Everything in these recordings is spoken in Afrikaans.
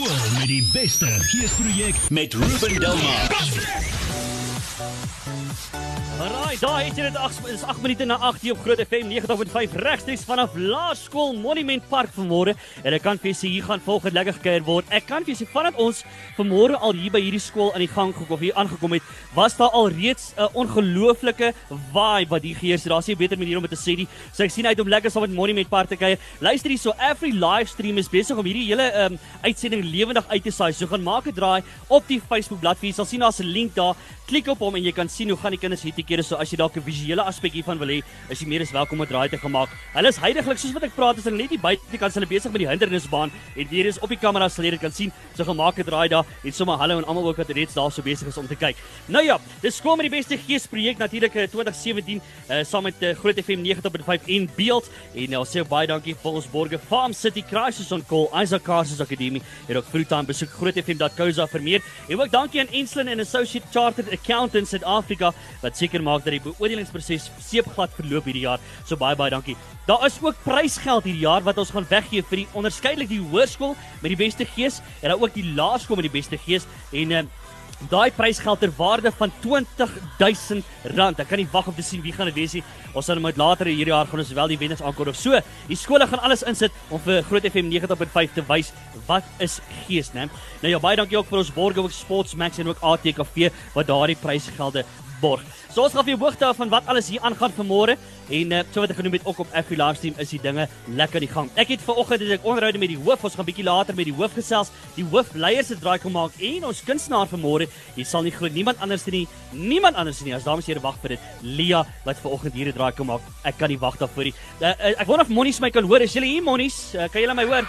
Skool met die beste geesprojek met Ruben Delmar. Alraai, daar het jy dit 8 is 8 minute na 8 hier op Groot FM 90.5 regstreeks vanaf Laerskool Monument Park vanmôre. En ek kan vir julle hier gaan volgende lekker gekuier word. Ek kan vir julle vandat ons vanmôre al hier by hierdie skool aan die gang gekom hier aangekom het, was daar al reeds 'n ongelooflike vibe wat hier geheers het. Daar's nie 'n beter manier om dit te sê nie. So ek sien uit om lekker saam met Monument Park te kuier. Luister hier, so every livestream is besig om hierdie hele um, uitsending lewendig uit te saai. So gaan maak 'n draai op die Facebook bladsy. Jy sal sien daar's 'n link daar. Klik op hom en jy kan sien hoe gaan die kinders hierdie kere so as jy dalk 'n visuele aspek hiervan wil hê, is jy meer as welkom om 'n draai te gemaak. Hulle is heidaglik soos wat ek praat, is hulle net nie buitekant hulle besig met die hindernisbaan en hier is op die kamera sal jy dit kan sien. So gemaak 'n draai daar en sommer hallo en almal ook wat reeds daar so besig is om te kyk. Nou ja, dis skool met die beste gees projek natuurlik in 2017 uh, saam met uh, Groot FM 90.5 in beeld en nou sê baie dankie vir ons borge Farm City Crisis on Call Isaac Cars Academy en ook Fruitime besoek grootfm.co.za vir meer. En ook dankie aan Enslin and Associate Chartered Accountants Suid-Afrika wat seker maak dat die beoordelingsproses seepglad verloop hierdie jaar. So baie baie dankie. Daar is ook prysgeld hierdie jaar wat ons gaan weggee vir die onderskeidelik die hoërskool met die beste gees en dan ook die laerskool met die beste gees en uh, Daai prysgeld ter waarde van R20000. Ek kan nie wag om te sien wie gaan dit wees nie. Ons sal net later hierdie jaar gaan ons wel die wenners aankondig. So, die skole gaan alles insit om vir Groot FM 90.5 te wys wat is gees, né? Nou ja, baie dankie ook vir ons borge ook Sportsmax en ook ATKV wat daardie prysgelde borg. So ons gaan vir hoogte af van wat alles hier aangaan vanmôre en uh, so wat ek genoem het ook op FV Livestream is die dinge lekker die gang. Ek het vanoggend het ek onderhoude met die hoof, ons gaan bietjie later met die hoof gesels. Die hoofleier se draai kom maak en ons kunstenaar vanmôre, jy sal nie glo niemand anders nie, niemand anders nie as dames here wag vir dit. Lia wat vanoggend hier 'n draai kom maak. Ek kan nie wag daarvoor nie. Uh, uh, ek wonder of Monies my kan hoor. Is julle hier Monies? Uh, kan julle my hoor?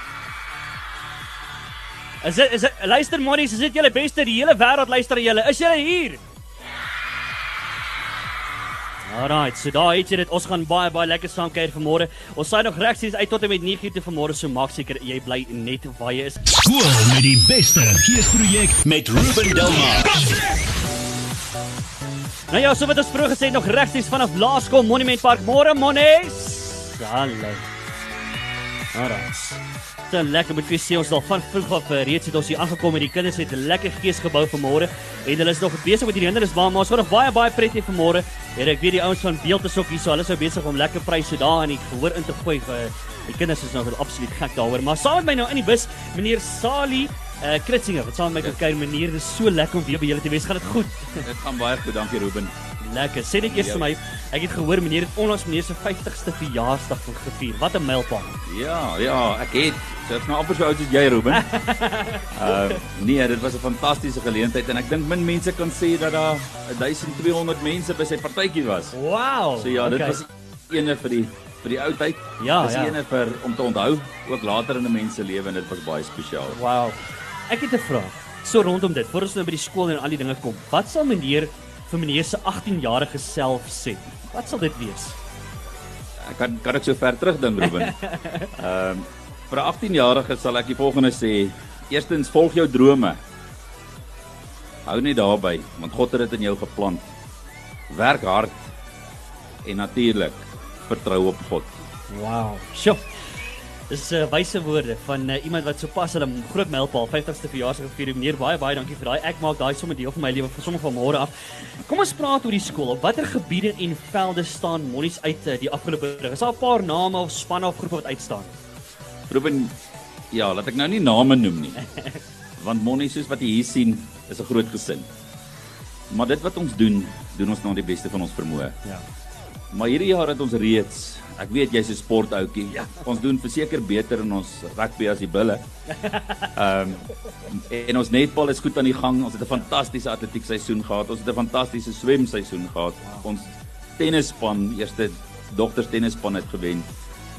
Is dit is dit luister Monies, is dit julle beste die hele wêreld luister julle. Is julle hier? Alright, so daar het jy dit. Ons gaan baie baie lekker saam kuier vanmôre. Ons saai nog regsies uit tot en met 9:00 te vanmôre, so maak seker jy bly net waar jy is. Skool met die beste geesprojek met Ruben Delmar. Nou ja, so wat ons vroeër gesê het, nog regsies vanaf Laerskool Monument Park. Môre Monies. Hallo. Alright. Dit lekker met vir sê ons al van vroeg af eh, reeds het ons hier aangekom en die kinders het 'n lekker fees gebou vanmôre en hulle is nog besig met hierdie hindernisbaan maar ons gaan nog baie baie pret hê vanmôre. En ek weet die ouens van Beeld is ook hier so hulle is nou besig om lekker pryse daar in die gehoor in te gooi vir die kinders is nou absoluut gek daaroor. Maar saam met my nou in die bus meneer Sali uh Kritsinge wat saam met my kan kuier meneer dis so lekker om weer by julle te wees. Gaan dit goed? Dit gaan baie goed, dankie Ruben. Lekker. Sê net eers vir my, ek het gehoor meneer het onlangs meneer se 50ste verjaarsdag gevier. Wat 'n mylpaal. Ja, ja, ek het so ek's nou amper so oud soos jy Ruben. uh nee, dit was 'n fantastiese geleentheid en ek dink min mense kan sê dat daar 1200 mense by sy partytjie was. Wow. So ja, dit okay. was ene vir die vir die ou tyd. Ja, dis ja. ene vir om te onthou ook later in 'n mens se lewe en dit was baie spesiaal. Wow. Ek het 'n vraag. So rondom dit, voor ons nou by die skool en al die dinge kom. Wat sal meneer vir meneer se 18-jarige self sê? Wat sal dit wees? Ek kan kan ek so ver terugdink Ruben. Ehm um, vir 'n 18-jarige sal ek die volgende sê: Eerstens volg jou drome. Hou net daarby, want God het dit in jou geplant. Werk hard en natuurlik vertrou op God. Wow. Sjoe. Dis uh, wyse woorde van uh, iemand wat sopas hulle groot mylpaal 50ste verjaarsdag gevier het. Meneer baie baie dankie vir daai. Ek maak daai sommer deel van my lewe vir sommer van môre af. Kom ons praat oor die skool. Op watter gebiede en velde staan Monnies uit uh, die afgelope jaar? Is daar 'n paar name of spanne of groepe wat uitstaan? Ruben, ja, laat ek nou nie name noem nie. Want Monnies soos wat jy hier sien, is 'n groot gesin. Maar dit wat ons doen, doen ons na die beste van ons vermoë. Ja. Maar hierdie jaar het ons reeds Ek weet jy's 'n sportoutjie. Ja. Ons doen verseker beter in ons rugby as die bulle. Ehm um, en ons netbal is goed aan die gang. Ons het 'n fantastiese atletiek seisoen gehad. Ons het 'n fantastiese swem seisoen gehad. Ons tennisspan, eerste dogters tennisspan het gewen.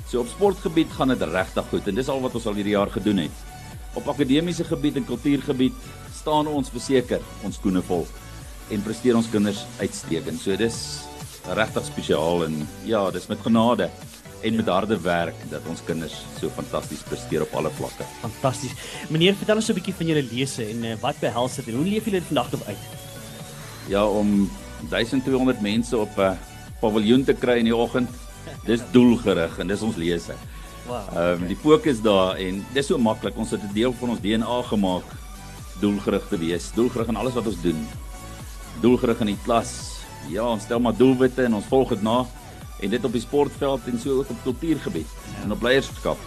So op sportgebied gaan dit regtig goed en dis al wat ons al hierdie jaar gedoen het. Op akademiese gebied en kultuurgebied staan ons verseker ons skoene vol en presteer ons kinders uitstekend. So dis regtig spesiaal en ja, dis met genade en met harde werk dat ons kinders so fantasties presteer op alle vlakke. Fantasties. Meneer, vertel ons 'n bietjie van julle lese en uh, wat behels dit en hoe leef julle dit vandag nog uit? Ja, om 1200 mense op 'n uh, paviljoen te kry in die oggend, dis doelgerig en dis ons lese. Wow. Ehm um, die fokus daar en dis so maklik. Ons het 'n deel van ons DNA gemaak doelgerig te wees. Doelgerig in alles wat ons doen. Doelgerig in die klas. Ja, ons stel maar doelwitte en ons volg dit na en dit op die sportveld en so ook op kultuurgebied ja. en op leierskap.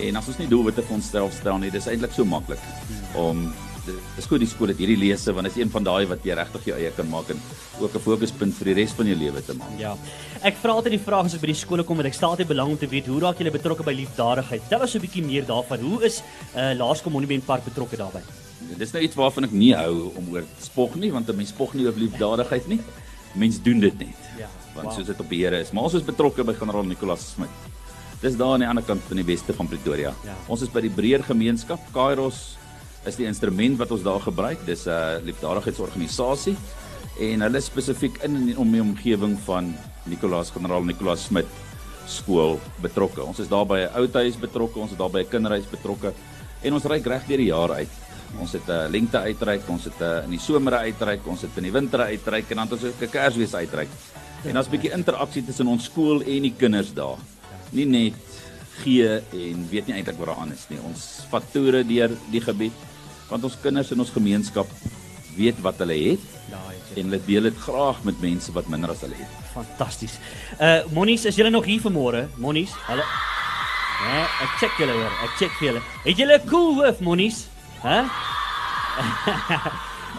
En as ons nie doelwitte vir onsself stel nie, dis eintlik so maklik ja. om dis goed die skool het hierdie lesse want dit is een van daai wat jy regtig jou eie kan maak en ook 'n fokuspunt vir die res van jou lewe te maak. Ja. Ek vra altyd die vraag as ek by die skole kom en ek stel altyd belang om te weet hoe raak julle betrokke by liefdadigheid? Tel ons 'n bietjie meer daarvan. Hoe is uh, Laerskool Monument Park betrokke daarbey? Dis nou iets waarvan ek nie hou om oor spog nie want 'n mens spog nie oor liefdadigheid nie. Mens doen dit net. Ja. Want wow. soos dit op die Here is. Maar ons is betrokke by generaal Nicolaas Smit. Dis daar aan die ander kant van die weste van Pretoria. Ja. Ons is by die breër gemeenskap Kairos is die instrument wat ons daar gebruik. Dis 'n uh, liefdadigheidsorganisasie en hulle spesifiek in en om die omgewing van Nicolaas Generaal Nicolaas Smit skool betrokke. Ons is daar by 'n oudhuis betrokke, ons is daar by 'n kinderhuis betrokke en ons ry reg deur die jaar uit. Ons het 'n uh, lente uitreik, ons het 'n uh, in die somer uitreik, ons het in die winter uitreik en dan het ons 'n Kersfees uitreik. En daar's 'n bietjie interaksie tussen ons skool en die kinders daar. Nie net gee en weet nie eintlik wat daar aan is nie. Ons vat toere deur die gebied want ons kinders in ons gemeenskap weet wat hulle het. Ja, en hulle deel dit graag met mense wat minder as hulle het. Fantasties. Uh Monies, is julle nog hier vanmôre? Monies, hallo. Ja, ek check julle hoor. Ek check vir julle. Het julle 'n cool hoof, Monies? Hæ?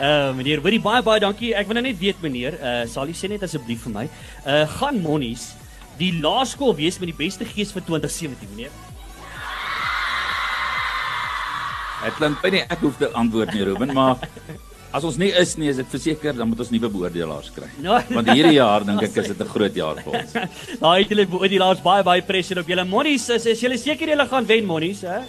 Uh meneer, baie baie baie dankie. Ek wil nou net weet meneer, uh sal u sê net asseblief vir my, uh gaan Monies die laerskool wees met die beste gees vir 2017 meneer? Ek klink baie ek hoef te antwoord nie Ruben, maar as ons nie is nie, is dit verseker dan moet ons nuwe beoordelaars kry. No. Want hierdie jaar dink ek is dit 'n groot jaar vir ons. Daai het julle beoordelaars baie baie pressure op julle. Monies, is, is julle seker julle gaan wen Monies, hè?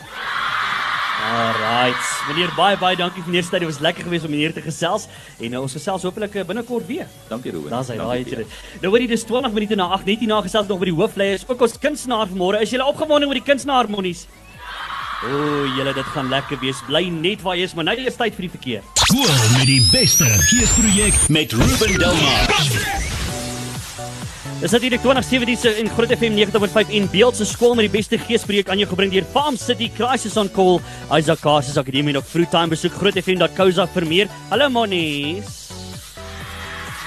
Alright. Meneer baie baie dankie vir. Dit was lekker geweest om hier te gesels en uh, ons gesels hopelik uh, binnekort weer. Dankie Ruben. Daar's hy, daai het jy dit. Nou hoorie dis 20 minute na 8 net hier na gesels nog met die hoofleiers. Ook ons kunstenaar vanmôre. Is jy opgewonde oor die kunstenaar Monies? O, julle dit gaan lekker wees. Bly net waar jy is, maar nou is tyd vir die verkeer. Skool met die beste geesprojek met Ruben Delmar. Dis natuurlik 2017 in Groot FM 90.5 in Beeld se skool met die beste geesprojek aan jou gebring deur Farm City Crisis on Call, Isaac Carses Akademie nog vroegtime besoek grootfm.co.za vir meer. Hallo monies.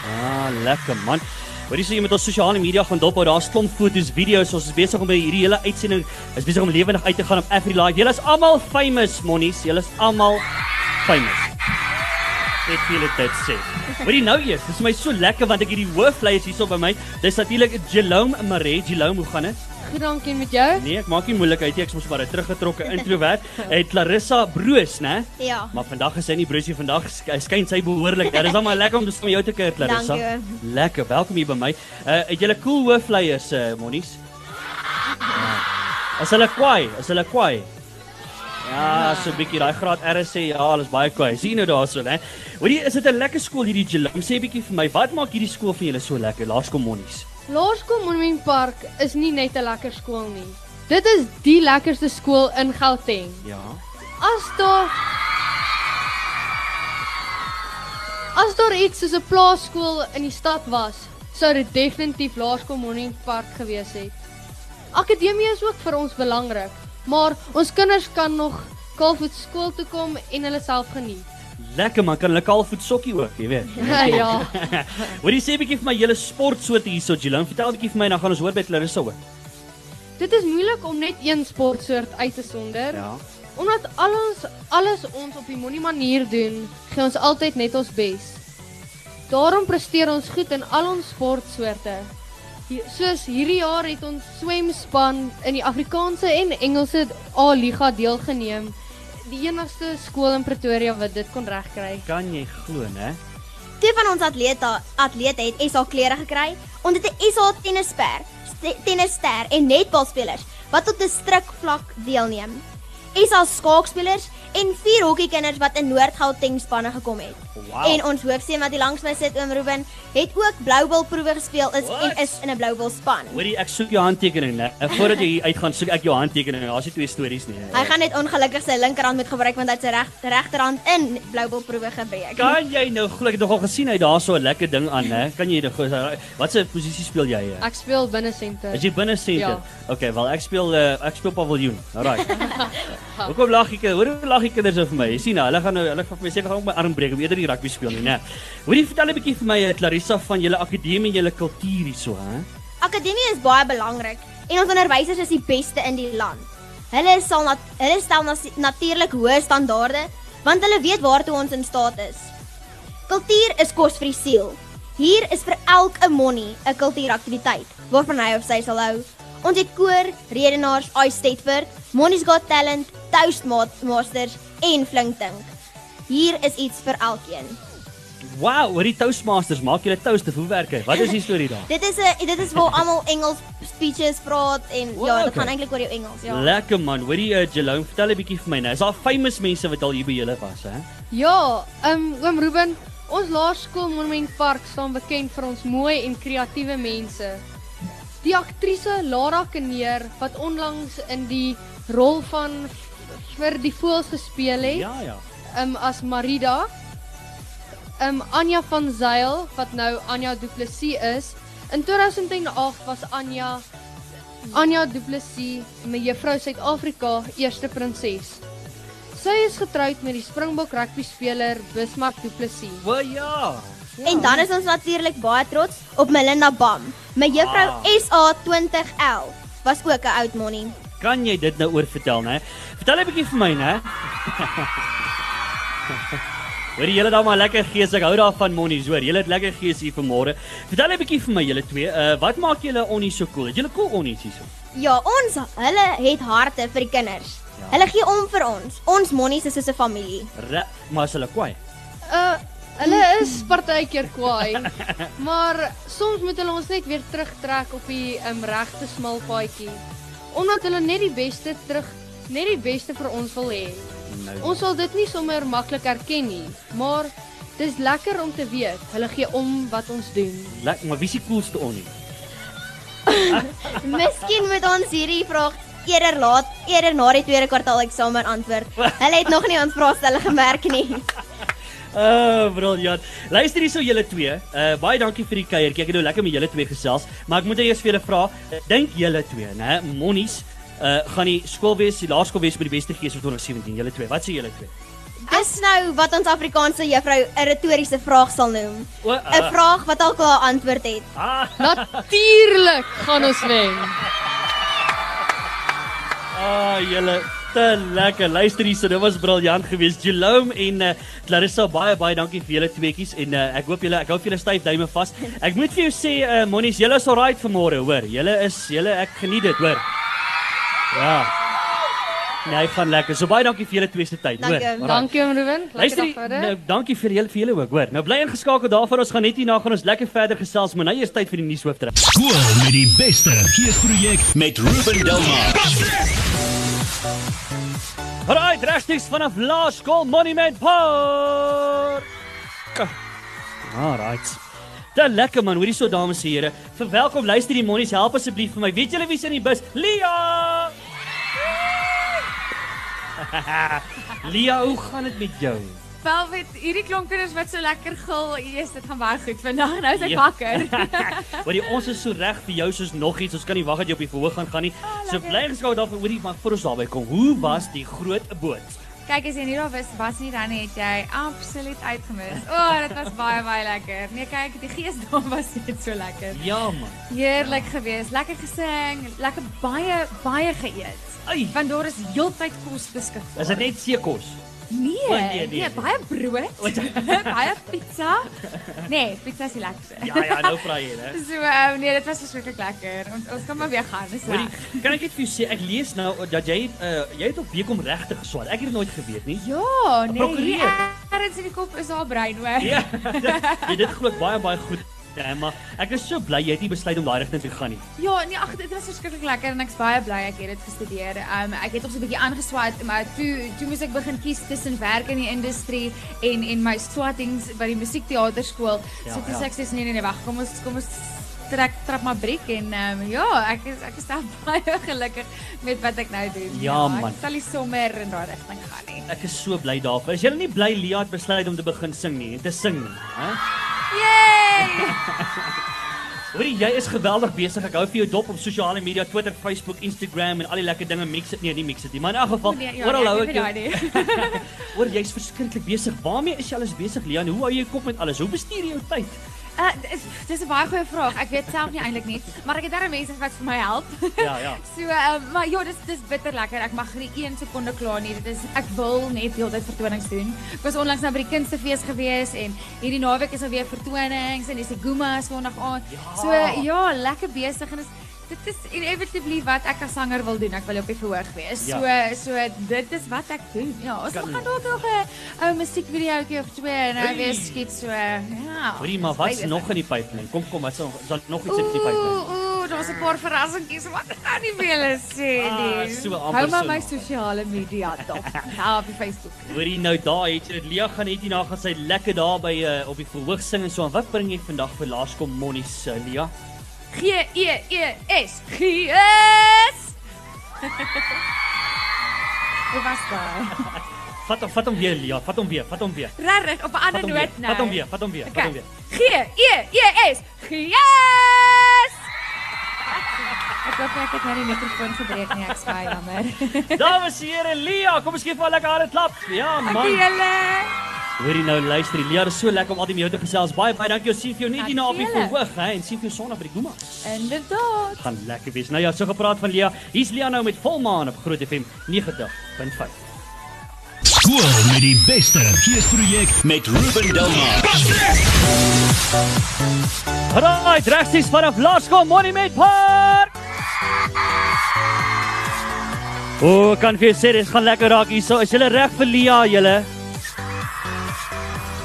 Ah, lekker man. Wat is jy met ons sosiale media gaan dop hou? Daar's klomp foto's, video's. Ons is besig om by hierdie hele uitsending is besig om lewendig uit te gaan op Every Live. Julle is almal famous, monies. Julle is almal famous. Ek wil dit sê. Jy nou eers, dis vir my so lekker want ek hierdie hoofleiers hierso by my. Dis natuurlik Jerome Maree. Jerome, hoe gaan dit? Goed dankie met jou. Nee, ek maak nie moeilikheid nie. Ek is maar 'n teruggetrokke introwert. Het Clarissa Broos, né? Ja. Maar vandag is sy nie Broosie vandag skyn sy behoorlik. Dit is almal lekker om te sien jou te kuier, Clarissa. Dankie. Lekker. Welkom hier by my. Uh het julle cool hoofleiers, uh, Monies? Ja. Is hulle kwaai? Is hulle kwaai? Ja, so 'n bietjie daai graad RSC, ja, alles baie kwaai. Sien nou daarso, né? Hoorie, is dit 'n lekker skool hierdie Jelum? Sê 'n bietjie vir my, wat maak hierdie skool vir julle so lekker? Laerskool Monies. Laerskool Monument Park is nie net 'n lekker skool nie. Dit is die lekkerste skool in Gauteng. Ja. As daar As daar iets soos 'n plaaskool in die stad was, sou dit definitief Laerskool Monument Park gewees het. Akademie is ook vir ons belangrik, maar ons kinders kan nog kaalvoet skool toe kom en hulle self geniet. Lekker man, kan hulle kaalvoet sokkie ook, jy weet. Ja. Wat jy sê 'n bietjie vir my hele sportsoorte hierso, Jilan. Vertel 'n bietjie vir my dan gaan ons hoor by Clarissa ook. Dit is moeilik om net een sportsoort uit te sonder. Ja. Omdat alles alles ons op die moenie manier doen, gee ons altyd net ons bes. Daarom presteer ons goed in al ons sportsoorte. Soos hierdie jaar het ons swemspan in die Afrikaanse en Engelse A-liga deelgeneem. Die enigste skool in Pretoria wat dit kon regkry. Kan jy glo, né? Twee van ons atlete atlete het SA klere gekry. Ons het 'n SA tennisper, st- tennisster en netbalspelers wat tot 'n strikvlak deelneem. SA skaakspelers en vier hokkiekinders wat in Noord-Gauteng spanne gekom het. Wow. En ons hoofseun wat hier langs my sit, oom Ruben, het ook Bloubil proewe gespeel is What? en is in 'n Bloubil span. Hoorie, ek soek jou handtekening, né? En Voordat jy hier uitgaan, soek ek jou handtekening. Daar's nie twee stories nie. Hy gaan net ongelukkig sy linkerhand moet gebruik want hy het sy reg regterhand in Bloubil proewe gebreek. Kan jy nou glo ek het nogal gesien hy daar so 'n lekker ding aan, né? Kan jy nou wat se posisie speel jy? eh? Ek speel binne senter. Is jy binne senter? Ja. Okay, wel ek speel uh, ek speel paviljoen. Alraai. Hoekom lag jy? Hoor hoe lag die kinders vir my? Jy sien nou, hulle gaan nou hulle gaan vir my seker gaan my arm breek om eerder die rugby speel nie, né? Hoorie, vertel 'n bietjie vir my eh, Clarissa van julle akademie en julle kultuur hierso, hè? Akademie is baie belangrik en ons onderwysers is die beste in die land. Hulle sal nat hulle stel nas- natuurlik hoë standaarde want hulle weet waartoe ons in staat is. Kultuur is kos vir die siel. Hier is vir elke monnie 'n kultuuraktiwiteit waarvan hy of sy sal hou. Ons het koor, redenaars, Ice Stetford, Monnie's Got Talent, Toastmasters en Flinkdink. Hier is iets vir elkeen. Wow, hoor die Toastmasters, maak julle toast of hoe werk dit? Wat is die storie daar? Dit is 'n dit is waar almal Engels speeches praat en Wow, ja, dit okay. gaan eintlik oor jou Engels, ja. Lekker man. Hoorie, uh, Jelone, vertel 'n bietjie vir my nou. Is daar famous mense wat al hier by julle was, hè? Ja, ehm um, oom Ruben, ons laerskool Monument Park staan bekend vir ons mooi en kreatiewe mense. Die aktrise Lara Kneer wat onlangs in die rol van vir die voëls gespeel het, Ja, ja. ehm um, as Marida. Ehm um, Anja van Zyl wat nou Anja Du Plessis is. In 2008 was Anja Anja Du Plessis mevrou Suid-Afrika eerste prinses. Sy is getroud met die Springbok rugby speler Bismarck Du Plessis. Wel ja. En dan is ons natuurlik baie trots op Melinda Bam. My juffrou Ah. SA 2011 was ook 'n oud monnie. Kan jy dit nou oor vertel, né? Vertel 'n bietjie vir my, né? Hoor julle dan maar lekker gees. Ek hou daarvan monies, hoor. Julle het lekker gees hier vanmôre. Vertel 'n bietjie vir my julle twee. Uh wat maak julle onnie so cool? Julle cool onnies hierso? Ja, ons hulle het harte vir die kinders. Ja. Hulle gee om vir ons. Ons monnies is soos 'n familie. Re maar is hulle kwaai. Uh hulle is partykeer kwaai, maar soms moet hulle ons net weer terugtrek op die um, regte smal paadjie. Omdat hulle net die beste terug net die beste vir ons wil hê. Nou. Ons sal dit nie sommer maklik erken nie, maar dis lekker om te weet hulle gee om wat ons doen. Lek, maar wie is die coolste onnie? Miskien moet ons hierdie vraag eerder laat, eerder na die tweede kwartaal eksamen antwoord. Hulle het nog nie ons vraestelle gemerk nie. Oh, briljant. Luister hierso julle twee. Uh baie dankie vir die kuiertjie. Ek het nou lekker met julle twee gesels, maar ek moet eers vir julle vra, dink julle twee, né, Monnies, uh gaan die skool wees, die laerskool wees met die beste gees vir 2017, julle twee. Wat sê julle twee? Dis nou wat ons Afrikaanse juffrou 'n retoriese vraag sal noem. O, 'n uh, Vraag wat al klaar antwoord het. ah, Natuurlik gaan ons wen. ah, julle te lekker. Luister hierso, dit was briljant geweest. Jelome en uh, Clarissa, baie baie dankie vir julle tweeetjies en uh, ek hoop julle ek hou vir julle styf duime vas. Ek moet vir jou sê, uh, Monnies, julle is alright vanmôre, hoor. Julle is julle ek geniet dit, hoor. Ja. Nee, hy gaan lekker. So baie dankie vir julle twee se tyd, hoor. Dankie. Dankie Ruben. Luister, nou, dankie vir julle vir julle ook, hoor. Nou bly ingeskakel daarvoor. Ons gaan net hierna gaan ons lekker verder gesels, maar nou eers tyd vir die nuushoofdruk. Skool met die beste geesprojek met Ruben Delmar. Alright, regstreeks vanaf Laerskool Monument Park. Alright. Dit lekker man, hoorie so dames en here. Verwelkom luister die monnies, help asseblief vir my. Weet julle wie's in die bus? Lia! Lia, hoe gaan dit met jou? Wel weet hierdie klomp kinders wat so lekker gil, eers dit gaan baie goed vandag. Nou is ek Ja. wakker. Hoorie, ons is so reg vir jou soos nog iets. Ons kan nie wag dat jy op die verhoog gaan gaan nie. So bly geskakel daarvoor hoorie, maar voor ons daarby kom. Hoe was die groot boot? Kyk as jy nie daar was was nie dan het jy absoluut uitgemis. O, oh, dit was baie baie lekker. Nee, kyk, die geesdom was net so lekker. Ja man. Heerlik geweest, lekker gesing, lekker baie baie geëet. Ai, Want daar is heeltyd kos beskikbaar. is dit net seekos? Nee, O, nee, nee, nee, baie brood. baie pizza. Nee, pizza is die lekkerste. Ja ja, nou vra jy, né? So, um, nee, dit was verskriklik lekker. Ons ons kan maar weer gaan. Hoorie, reg. kan ek net vir jou sê ek lees nou dat jy uh, jy het op week om regtig geswaat. Ek het dit nooit geweet nie. Ja, nee, Prokureer. hier ergens in die kop is daar brein hoor. Ja. dit- Jy dit glo ek baie baie goed. Ja, maar ek is so bly jy het nie besluit om daai rigting te gaan nie. Ja, nee, ag dit was verskriklik lekker en ek's baie bly ek het dit gestudeer. Um ek het nog so 'n bietjie aangeswaat, maar toe toe moes ek begin kies tussen werk in die industrie en en my swattings by die musiekteaterskool. Ja, so toe ja. ek sê nee nee nee, wag, kom ons kom ons trek trap maar breek en um ja, ek is ek is baie gelukkig met wat ek nou doen. Ja, man. Ek sal nie sommer in daai rigting gaan nie. Ek is so bly daarvoor. Is jy nie bly Lia het besluit om te begin sing nie te sing nie, hè? Yay! Hoorie, jy is geweldig besig. Ek hou vir jou dop op sosiale media, Twitter, Facebook, Instagram en al die lekker dinge. Mix dit nie, nie mix dit nie. Maar in elk geval, O, nee, ja, oral nee, hou ek jou. Hoor, jy's verskriklik besig. Waarmee is jy alles besig, Lian? Hoe hou jy kop met alles? Hoe bestuur jy jou tyd? Uh, dis dis 'n baie goeie vraag. Ek weet self nie eintlik nie, maar ek het daar mense wat vir my help. Ja, ja. So, um, maar ja, dis dis bitter lekker. Ek mag nie 1 sekonde klaar nie. Dit is ek wil net heeltyd vertonings doen. Ek was onlangs nou by die kunstefees gewees en hierdie naweek is alweer vertonings en dis die Guma Sondag aand. Ja. So ja, lekker besig en is dit is inevitably wat ek as sanger wil doen. Ek wil op die verhoog wees. Ja. So so dit is wat ek doen. Ja, ons Kan- gaan dalk nog 'n ou musiekvideoetjie of twee en nou weer skiet so. Ja. Maar wat's Baie nog in die pipeline? Kom kom, wat's nog is nog iets in die pipeline? Ooh, daar's 'n paar verrassingkies wat nie vir julle sê Ah, nie. so amper Hou maar so my sosiale media dop. Ja, op die Facebook. Hoorie, nou daar het jy dit. Lia gaan net hierna gaan sy lekker daar by uh, op die verhoog sing en so. En wat bring jy vandag vir Laerskool Monnies, uh, Lia? G E E S. Gees. Hoe was dit? Vat hom, vat hom weer, Lia. Vat hom weer, vat hom weer. Regtig op 'n ander noot nou. Vat hom weer, vat hom weer, vat hom Okay. weer. G E E S. Gees. Ek hoop ek het nou die mikrofoon gebreek nie, ek baie jammer. Dames en here, Lia, kom ons gee vir haar lekker harde klap. Ja, Dankie man. julle. Hoorie nou, luister, Lia, dit is so lekker om altyd met jou te gesels. Baie baie dankie. Ons sien vir jou net hierna op die verhoog, hè, en sien vir jou Sondag by die Guma. Inderdaad. Gaan lekker wees. Nou ja, so gepraat van Lia. Hier's Lia nou met Volmaan op Groot FM 90.5. Skool met die beste. Geesprojek met Ruben Delmar. Right, regsies vanaf Laerskool Monument Park. O, kan vir sê dit gaan lekker raak hierso. Is julle reg vir Lia, julle?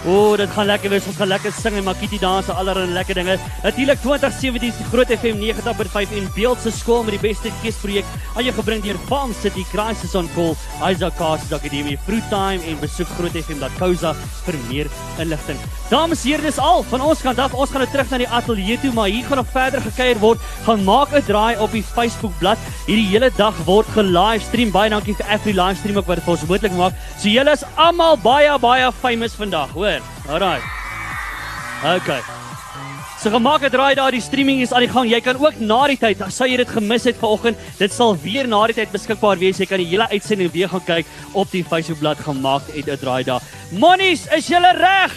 O, dit gaan lekker wees. Ons gaan lekker sing en makiti dans en allerlei lekker dinge. Natuurlik 2017 is die Groot FM 90.5 en Beeld se skool met die beste geesprojek aan jou gebring deur Palm City Crisis on Call, Isaac Cast Akademie, Fruitime en besoek grootfm.co.za vir meer inligting. Dames en here, dis al van ons kant af. Ons gaan nou terug na die ateljee toe, maar hier gaan nog verder gekuier word. Gaan maak 'n draai op die Facebook bladsy. Hierdie hele dag word ge-livestream. Baie dankie vir Afri livestream ook wat dit vir ons moontlik maak. So julle is almal baie baie famous vandag, hoor. Alraai. Okay. So gemaak 'n draai daar, die streaming is aan die gang. Jy kan ook na die tyd, as jy dit gemis het vanoggend, dit sal weer na die tyd beskikbaar wees. Jy kan die hele uitsending weer gaan kyk op die Facebookblad gemaak het 'n draai daar. Monies, is julle reg?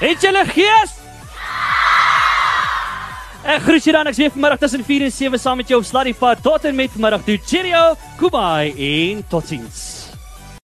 Het julle gees? Ek groet julle dan ek sien vanmiddag tussen 4 en 7 saam met jou op Sluddy Pad tot en met vanmiddag toe. Cheerio, goodbye en totsiens.